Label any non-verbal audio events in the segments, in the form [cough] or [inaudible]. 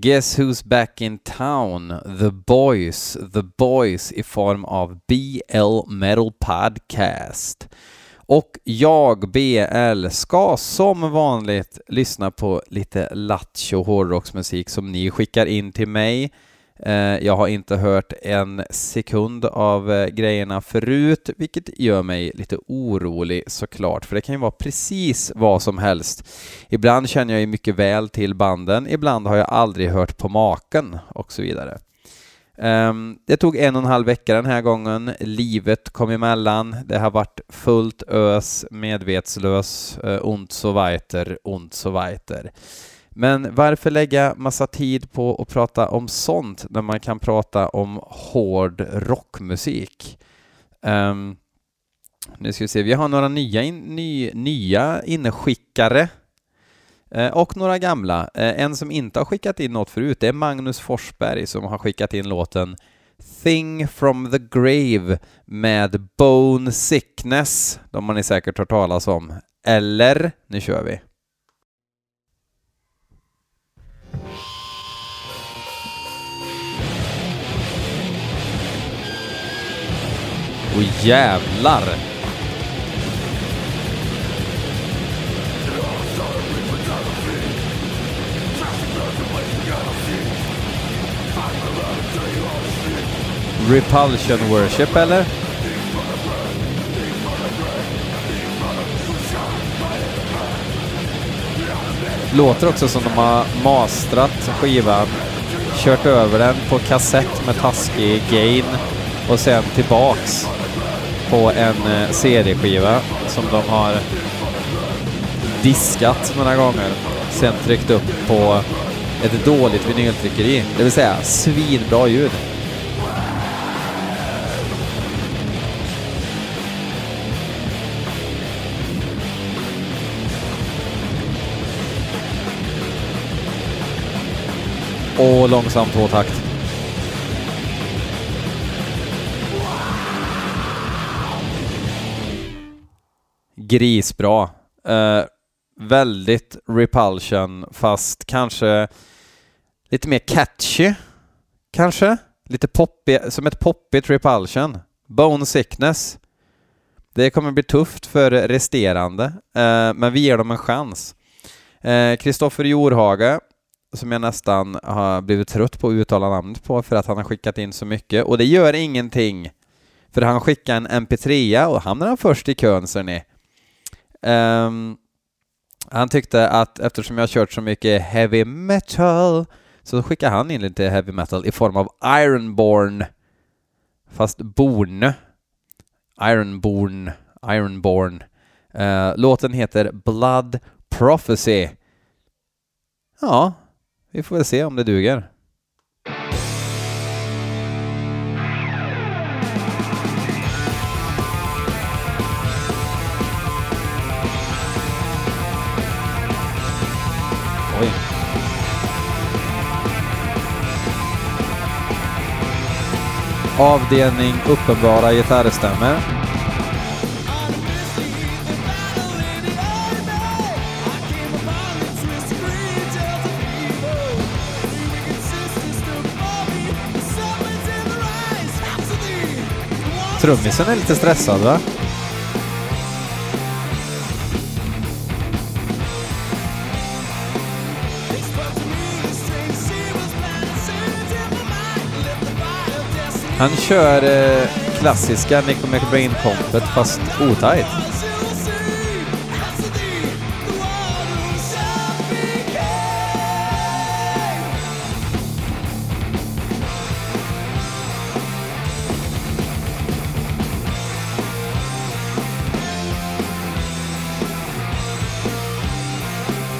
Guess who's back in town? The Boys. The Boys i form av BL Metal Podcast. Och jag, BL, ska som vanligt lyssna på lite lattjo hårdrocksmusik som ni skickar in till mig. Eh, jag har inte hört en sekund av eh, grejerna förut, vilket gör mig lite orolig såklart, för det kan ju vara precis vad som helst. Ibland känner jag ju mycket väl till banden, ibland har jag aldrig hört på maken och så vidare. Ehm, det tog en och en halv vecka den här gången. Livet kom emellan. Det har varit fullt ös, medvetslös, eh, ont så weiter, ont så weiter. Men varför lägga massa tid på att prata om sånt när man kan prata om hård rockmusik? Um, nu ska vi se, vi har några nya, in, ny, nya inskickare eh, och några gamla. Eh, en som inte har skickat in något förut, det är Magnus Forsberg som har skickat in låten Thing from the Grave med Bone Sickness. De har ni säkert hört talas om. Eller, nu kör vi. Och jävlar! Repulsion Worship eller? Låter också som de har mastrat skivan, kört över den på kassett med taskig gain och sen tillbaks på en eh, CD-skiva som de har diskat några gånger. Sen tryckt upp på ett dåligt vinyltryckeri, det vill säga svinbra ljud. Och långsam tvåtakt. Grisbra. Uh, väldigt repulsion, fast kanske lite mer catchy. Kanske? Lite poppig, som ett poppigt repulsion. Bone sickness. Det kommer bli tufft för resterande, uh, men vi ger dem en chans. Eh, Kristoffer uh, Jorhage som jag nästan har blivit trött på att uttala namnet på för att han har skickat in så mycket och det gör ingenting. För han skickade en mp3 och hamnade han först i kön ser ni. Um, han tyckte att eftersom jag kört så mycket heavy metal så skickade han in lite heavy metal i form av Ironborn. Fast Born. Ironborn. Ironborn. Uh, låten heter Blood Prophecy. Ja, vi får väl se om det duger. Avdelning uppenbara gitarrstämmer. Trummisen är lite stressad va? Han kör eh, klassiska Nico McBrain-kompet fast otajt.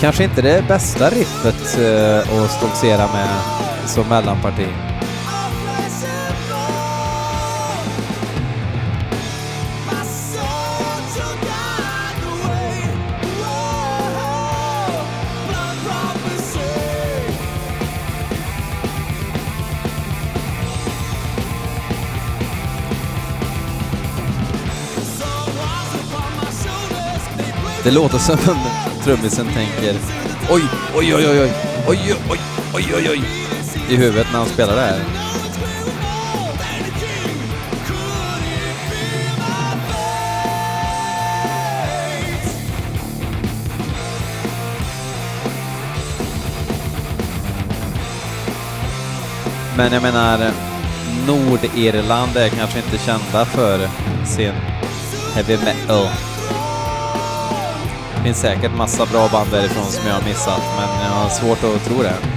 Kanske inte det bästa riffet eh, att stoltsera med som mellanparti. Det låter som trummisen tänker oj, oj, oj, oj, oj, oj, oj, oj, oj, oj, i huvudet när han spelar det här. Men jag menar, Nordirland är kanske inte kända för sin heavy metal. Det finns säkert massa bra band därifrån som jag har missat, men jag har svårt att tro det.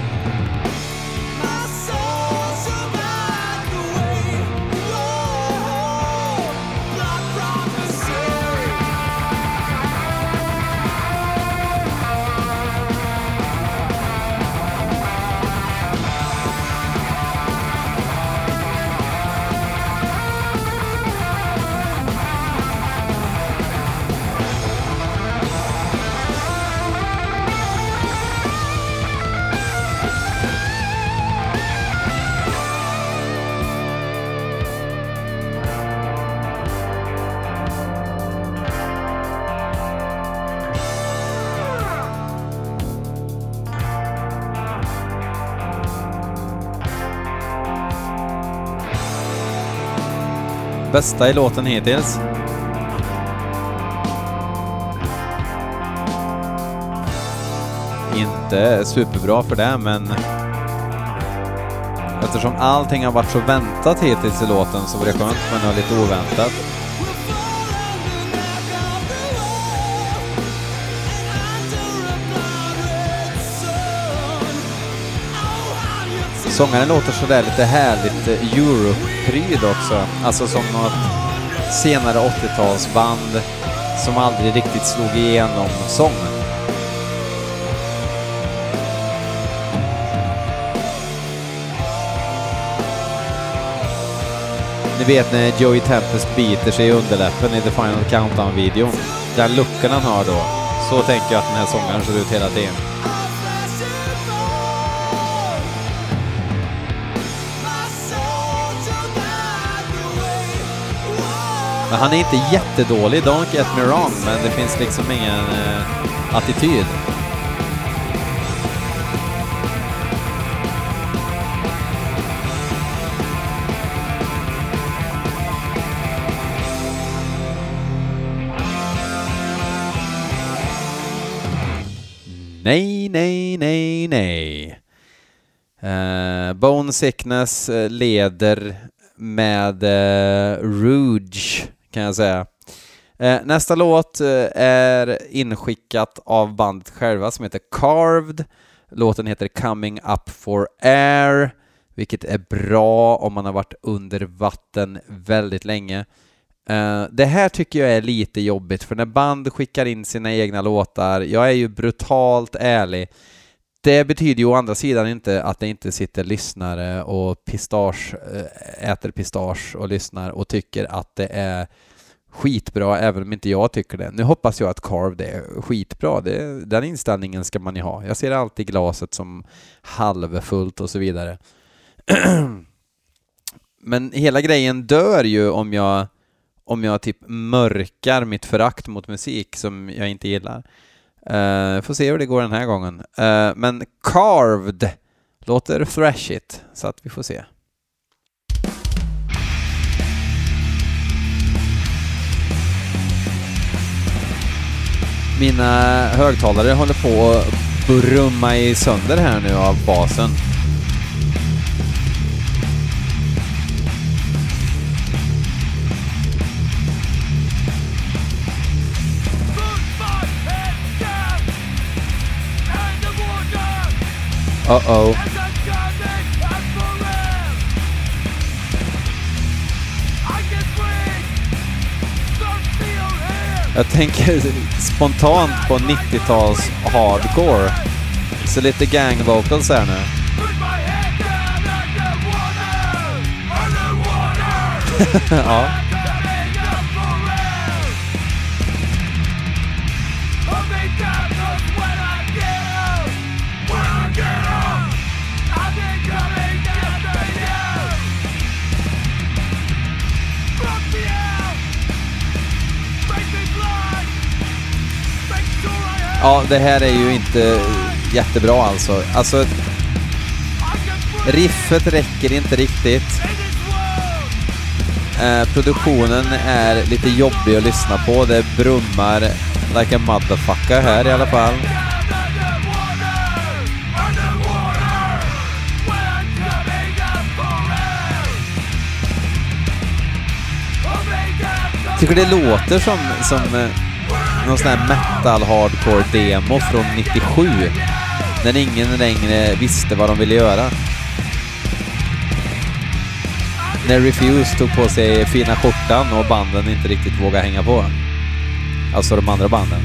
Bästa i låten hittills. Inte superbra för det, men eftersom allting har varit så väntat hittills i låten så var det skönt med något lite oväntat. Sångaren låter sådär lite härligt eh, Europe-pryd också. Alltså som något senare 80-talsband som aldrig riktigt slog igenom sång. Ni vet när Joey Tempest biter sig i underläppen i The Final Countdown-videon. Den looken han har då. Så tänker jag att den här sångaren ser ut hela tiden. Men han är inte jättedålig, don't get me wrong, men det finns liksom ingen eh, attityd. Nej, nej, nej, nej. Uh, Bone Sickness eh, leder med uh, Rouge kan jag säga. Eh, nästa låt eh, är inskickat av bandet själva som heter Carved. Låten heter Coming Up For Air, vilket är bra om man har varit under vatten väldigt länge. Eh, det här tycker jag är lite jobbigt, för när band skickar in sina egna låtar, jag är ju brutalt ärlig, det betyder ju å andra sidan inte att det inte sitter lyssnare och pistage, eh, äter pistage och lyssnar och tycker att det är skitbra även om inte jag tycker det. Nu hoppas jag att Carved är skitbra. Det, den inställningen ska man ju ha. Jag ser alltid glaset som halvfullt och så vidare. [clears throat] Men hela grejen dör ju om jag om jag typ mörkar mitt förakt mot musik som jag inte gillar. Uh, får se hur det går den här gången. Uh, men Carved låter thrashigt, så att vi får se. Mina högtalare håller på att brumma i sönder här nu av basen. Uh-oh. Jag tänker spontant på 90-tals hardcore. Så lite gang vocals här nu. [laughs] ja. Ja, det här är ju inte jättebra alltså. Alltså, Riffet räcker inte riktigt. Eh, produktionen är lite jobbig att lyssna på. Det brummar like a motherfucker här i alla fall. tycker det låter som, som eh, någon sån här metal hardcore demo från 97. När ingen längre visste vad de ville göra. När Refuse tog på sig fina skjortan och banden inte riktigt vågade hänga på. Alltså de andra banden.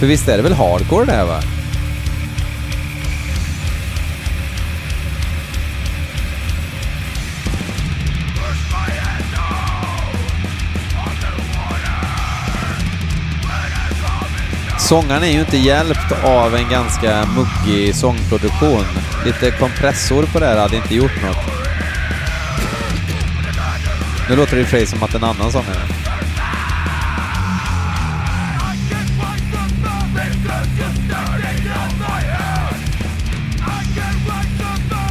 För visst är det väl hardcore det här va? Sångaren är ju inte hjälpt av en ganska muggig sångproduktion. Lite kompressor på det här hade inte gjort något. Nu låter det i och för sig som att en annan sångare.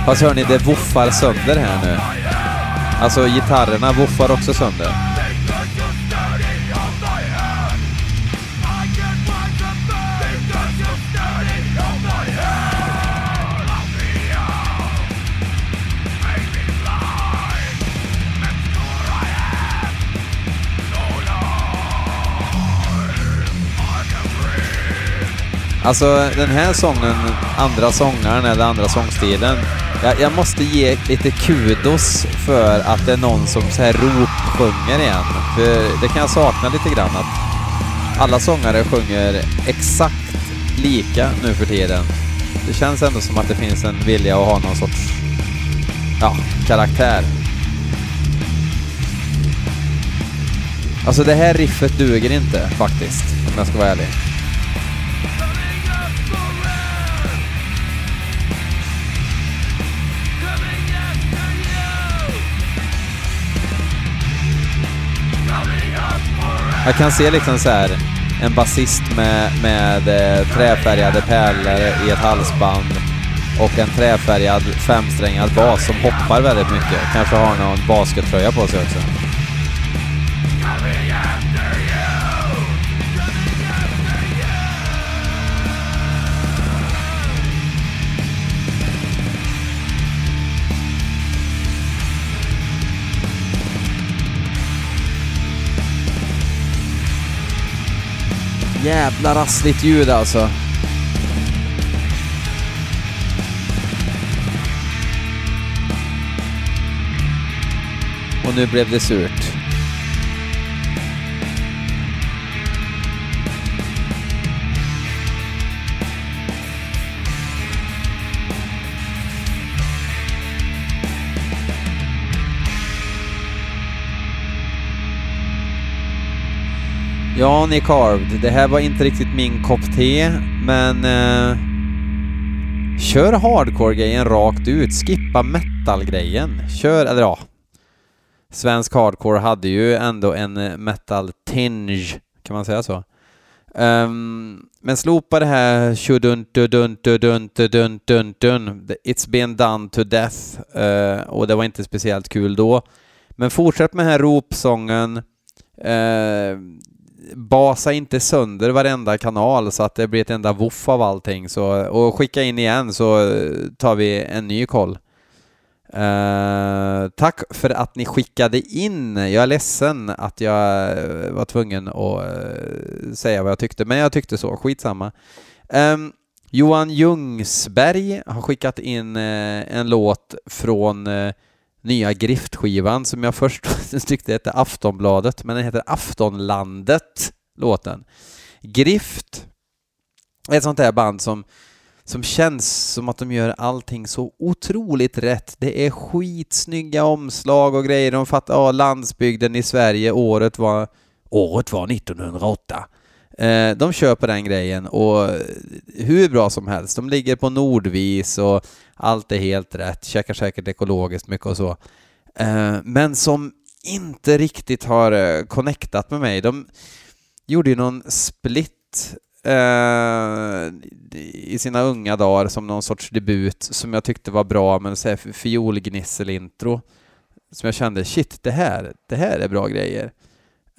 Fast hör ni, det voffar sönder här nu. Alltså gitarrerna voffar också sönder. Alltså den här sången, andra sångaren eller andra sångstilen. Jag, jag, måste ge lite kudos för att det är någon som så här ropsjunger igen. För det kan jag sakna lite grann att alla sångare sjunger exakt lika nu för tiden. Det känns ändå som att det finns en vilja att ha någon sorts, ja, karaktär. Alltså det här riffet duger inte faktiskt, om jag ska vara ärlig. Jag kan se liksom så här en basist med, med eh, träfärgade pärlor i ett halsband och en träfärgad femsträngad bas som hoppar väldigt mycket. Kanske har någon baskettröja på sig också. Jävla rassligt ljud alltså. Och nu blev det surt. Ja, ni Carved. Det här var inte riktigt min kopp te, men... Eh, kör hardcore-grejen rakt ut. Skippa metal-grejen. Kör, eller ja. Svensk hardcore hade ju ändå en eh, metal-tinge, kan man säga så? Um, men slopa det här dun dun dun dun dun dun dun It's been done to death. Uh, och det var inte speciellt kul då. Men fortsätt med den här ropsången. Uh, basa inte sönder varenda kanal så att det blir ett enda voff av allting. Så, och skicka in igen så eh, tar vi en ny koll. Uh, tack för att ni skickade in. Jag är ledsen att jag eh, var tvungen att säga vad jag tyckte, men jag tyckte så. Skitsamma. Um, Johan Ljungsberg har skickat in uh, en låt från nya Griftskivan som jag först [laughs] tyckte hette Aftonbladet, men den heter Aftonlandet, låten. Grift är ett sånt där band som, som känns som att de gör allting så otroligt rätt. Det är skitsnygga omslag och grejer. De fattar, ja, landsbygden i Sverige, året var, året var 1908. Eh, de köper den grejen och hur bra som helst. De ligger på Nordvis och allt är helt rätt, käkar säkert ekologiskt mycket och så. Eh, men som inte riktigt har eh, connectat med mig. De gjorde ju någon split eh, i sina unga dagar som någon sorts debut som jag tyckte var bra, men så här fiolgnissel-intro som jag kände, shit, det här, det här är bra grejer.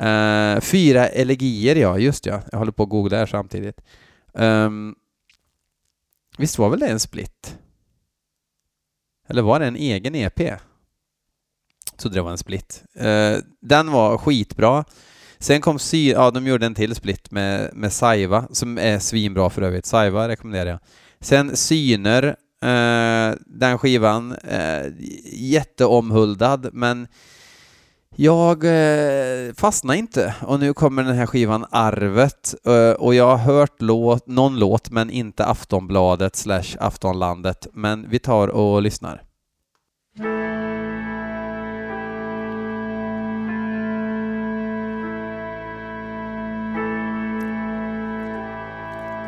Uh, fyra elegier, ja, just ja. Jag håller på att googla här samtidigt. Um, visst var väl det en split? Eller var det en egen EP? Så det var en split. Uh, den var skitbra. Sen kom Sy, ja de gjorde en till split med, med Saiva, som är svinbra för övrigt. Saiva rekommenderar jag. Sen Syner, uh, den skivan, uh, jätteomhuldad, men jag eh, fastnade inte och nu kommer den här skivan Arvet eh, och jag har hört låt, någon låt men inte Aftonbladet slash Aftonlandet men vi tar och lyssnar.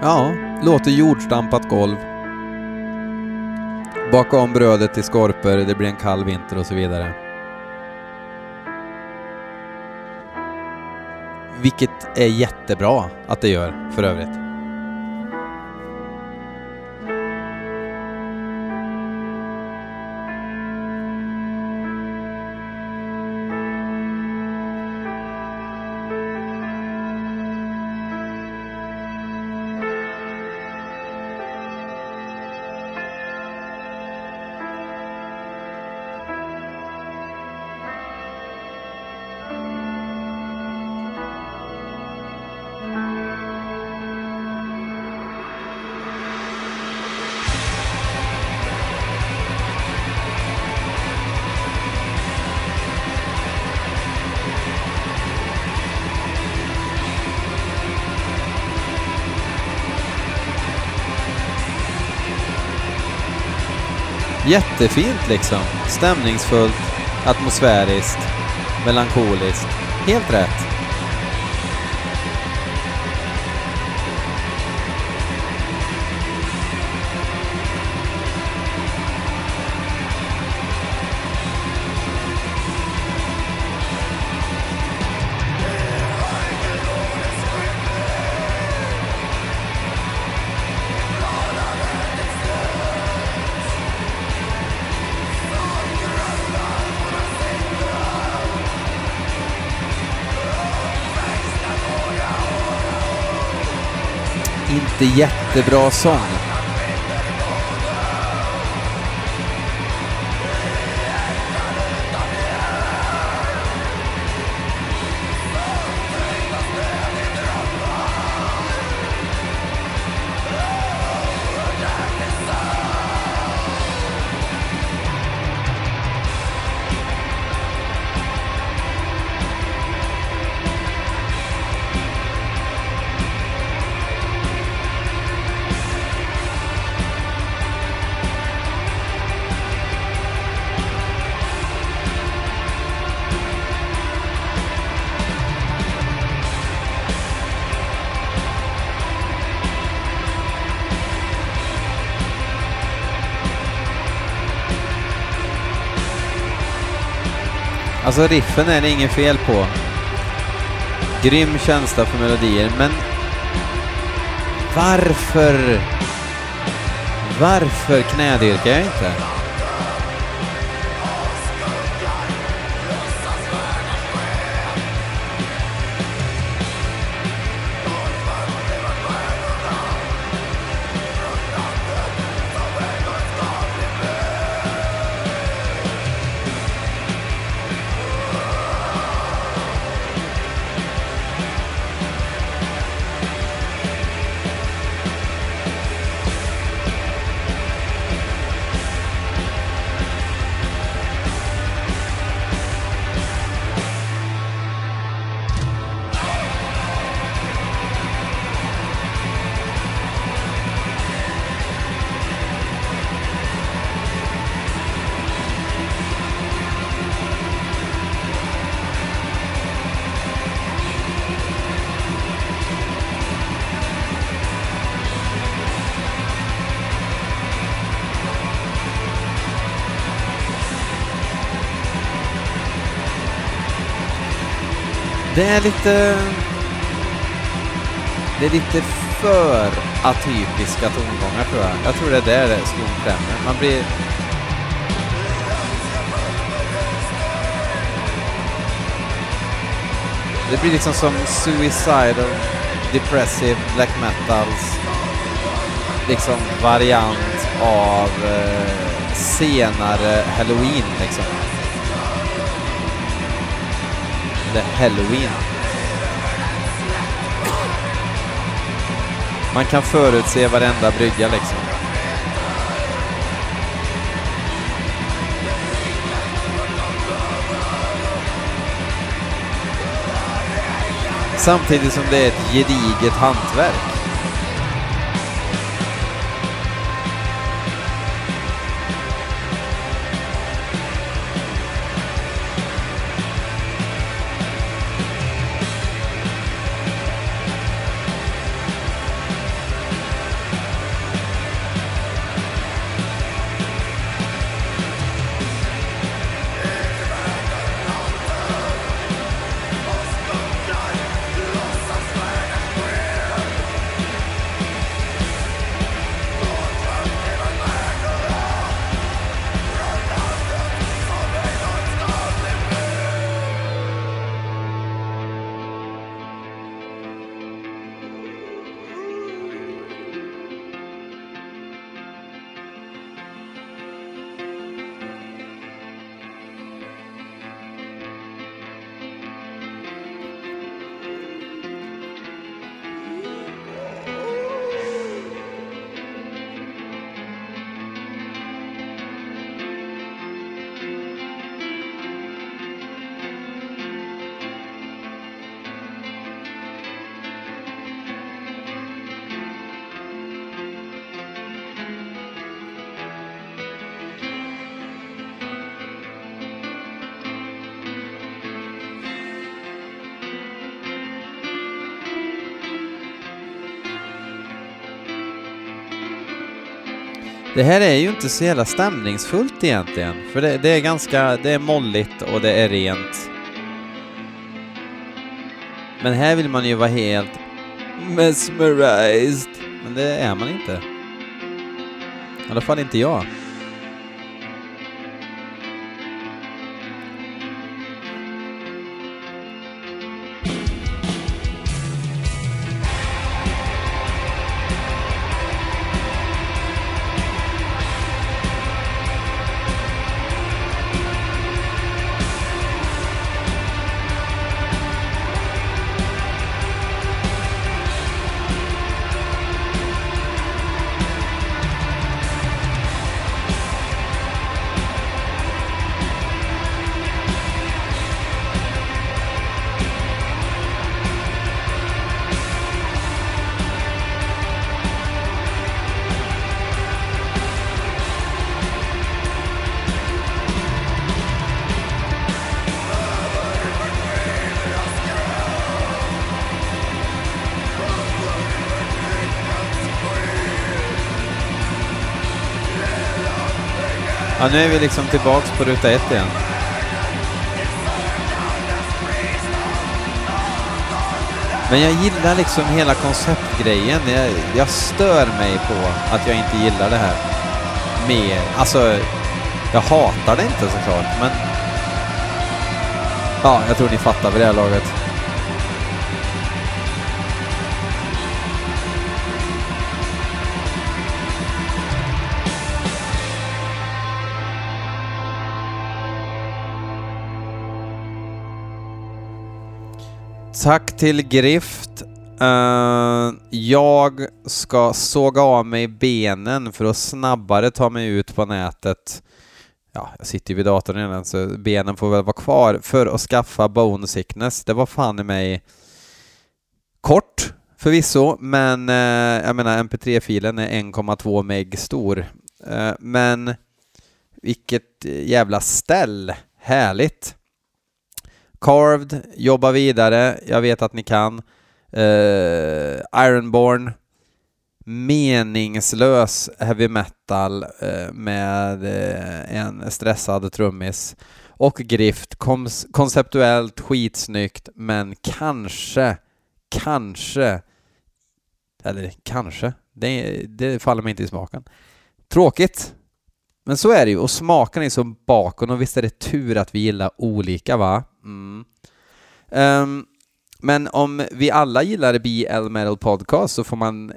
Ja, låter jordstampat golv. Baka om brödet i skorpor, det blir en kall vinter och så vidare. Vilket är jättebra att det gör för övrigt. Jättefint liksom. Stämningsfullt, atmosfäriskt, melankoliskt. Helt rätt. Jätte, jättebra sång. Alltså riffen är det inget fel på. Grym känsla för melodier, men varför? Varför knädyrkar jag inte? Det är lite... Det är lite för atypiska tongångar tror jag. Jag tror det är där det skon klämmer. Man blir... Det blir liksom som suicidal, depressive black metals liksom variant av eh, senare halloween liksom. Kommande halloween. Man kan förutse varenda brygga liksom. Samtidigt som det är ett gediget hantverk. Det här är ju inte så jävla stämningsfullt egentligen, för det, det, är ganska, det är molligt och det är rent. Men här vill man ju vara helt mesmerized, men det är man inte. I alla fall inte jag. Ja, nu är vi liksom tillbaks på ruta ett igen. Men jag gillar liksom hela konceptgrejen. Jag, jag stör mig på att jag inte gillar det här mer. Alltså, jag hatar det inte såklart, men... Ja, jag tror ni fattar vid det här laget. Tack till Grift. Uh, jag ska såga av mig benen för att snabbare ta mig ut på nätet. Ja, jag sitter ju vid datorn redan så benen får väl vara kvar för att skaffa bone sickness. Det var fan i mig kort förvisso, men uh, jag menar mp3-filen är 1,2 meg stor. Uh, men vilket jävla ställ! Härligt! Carved, jobba vidare, jag vet att ni kan. Uh, Ironborn, meningslös heavy metal uh, med uh, en stressad trummis. Och Grift, konceptuellt skitsnyggt, men kanske, kanske Eller kanske. Det, det faller mig inte i smaken. Tråkigt. Men så är det ju, och smaken är som bakom och visst är det tur att vi gillar olika va? Mm. Um, men om vi alla gillar BL Metal Podcast så får man,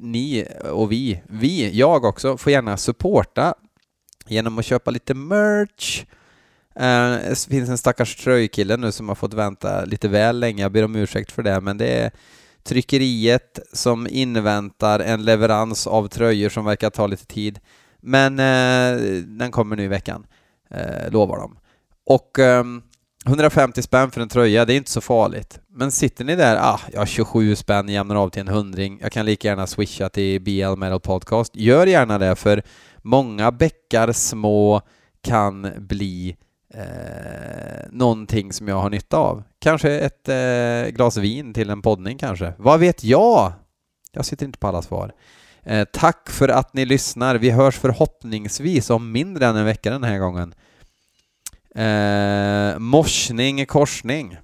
ni och vi, vi, jag också, får gärna supporta genom att köpa lite merch. Uh, det finns en stackars tröjkille nu som har fått vänta lite väl länge, jag ber om ursäkt för det, men det är tryckeriet som inväntar en leverans av tröjor som verkar ta lite tid. Men uh, den kommer nu i veckan, uh, lovar de. Och um, 150 spänn för en tröja, det är inte så farligt. Men sitter ni där, ah, jag har 27 spänn, jämnar av till en hundring, jag kan lika gärna swisha till BL Metal Podcast. Gör gärna det, för många bäckar små kan bli eh, någonting som jag har nytta av. Kanske ett eh, glas vin till en poddning kanske. Vad vet jag? Jag sitter inte på alla svar. Eh, tack för att ni lyssnar. Vi hörs förhoppningsvis om mindre än en vecka den här gången. Eh, morsning, korsning.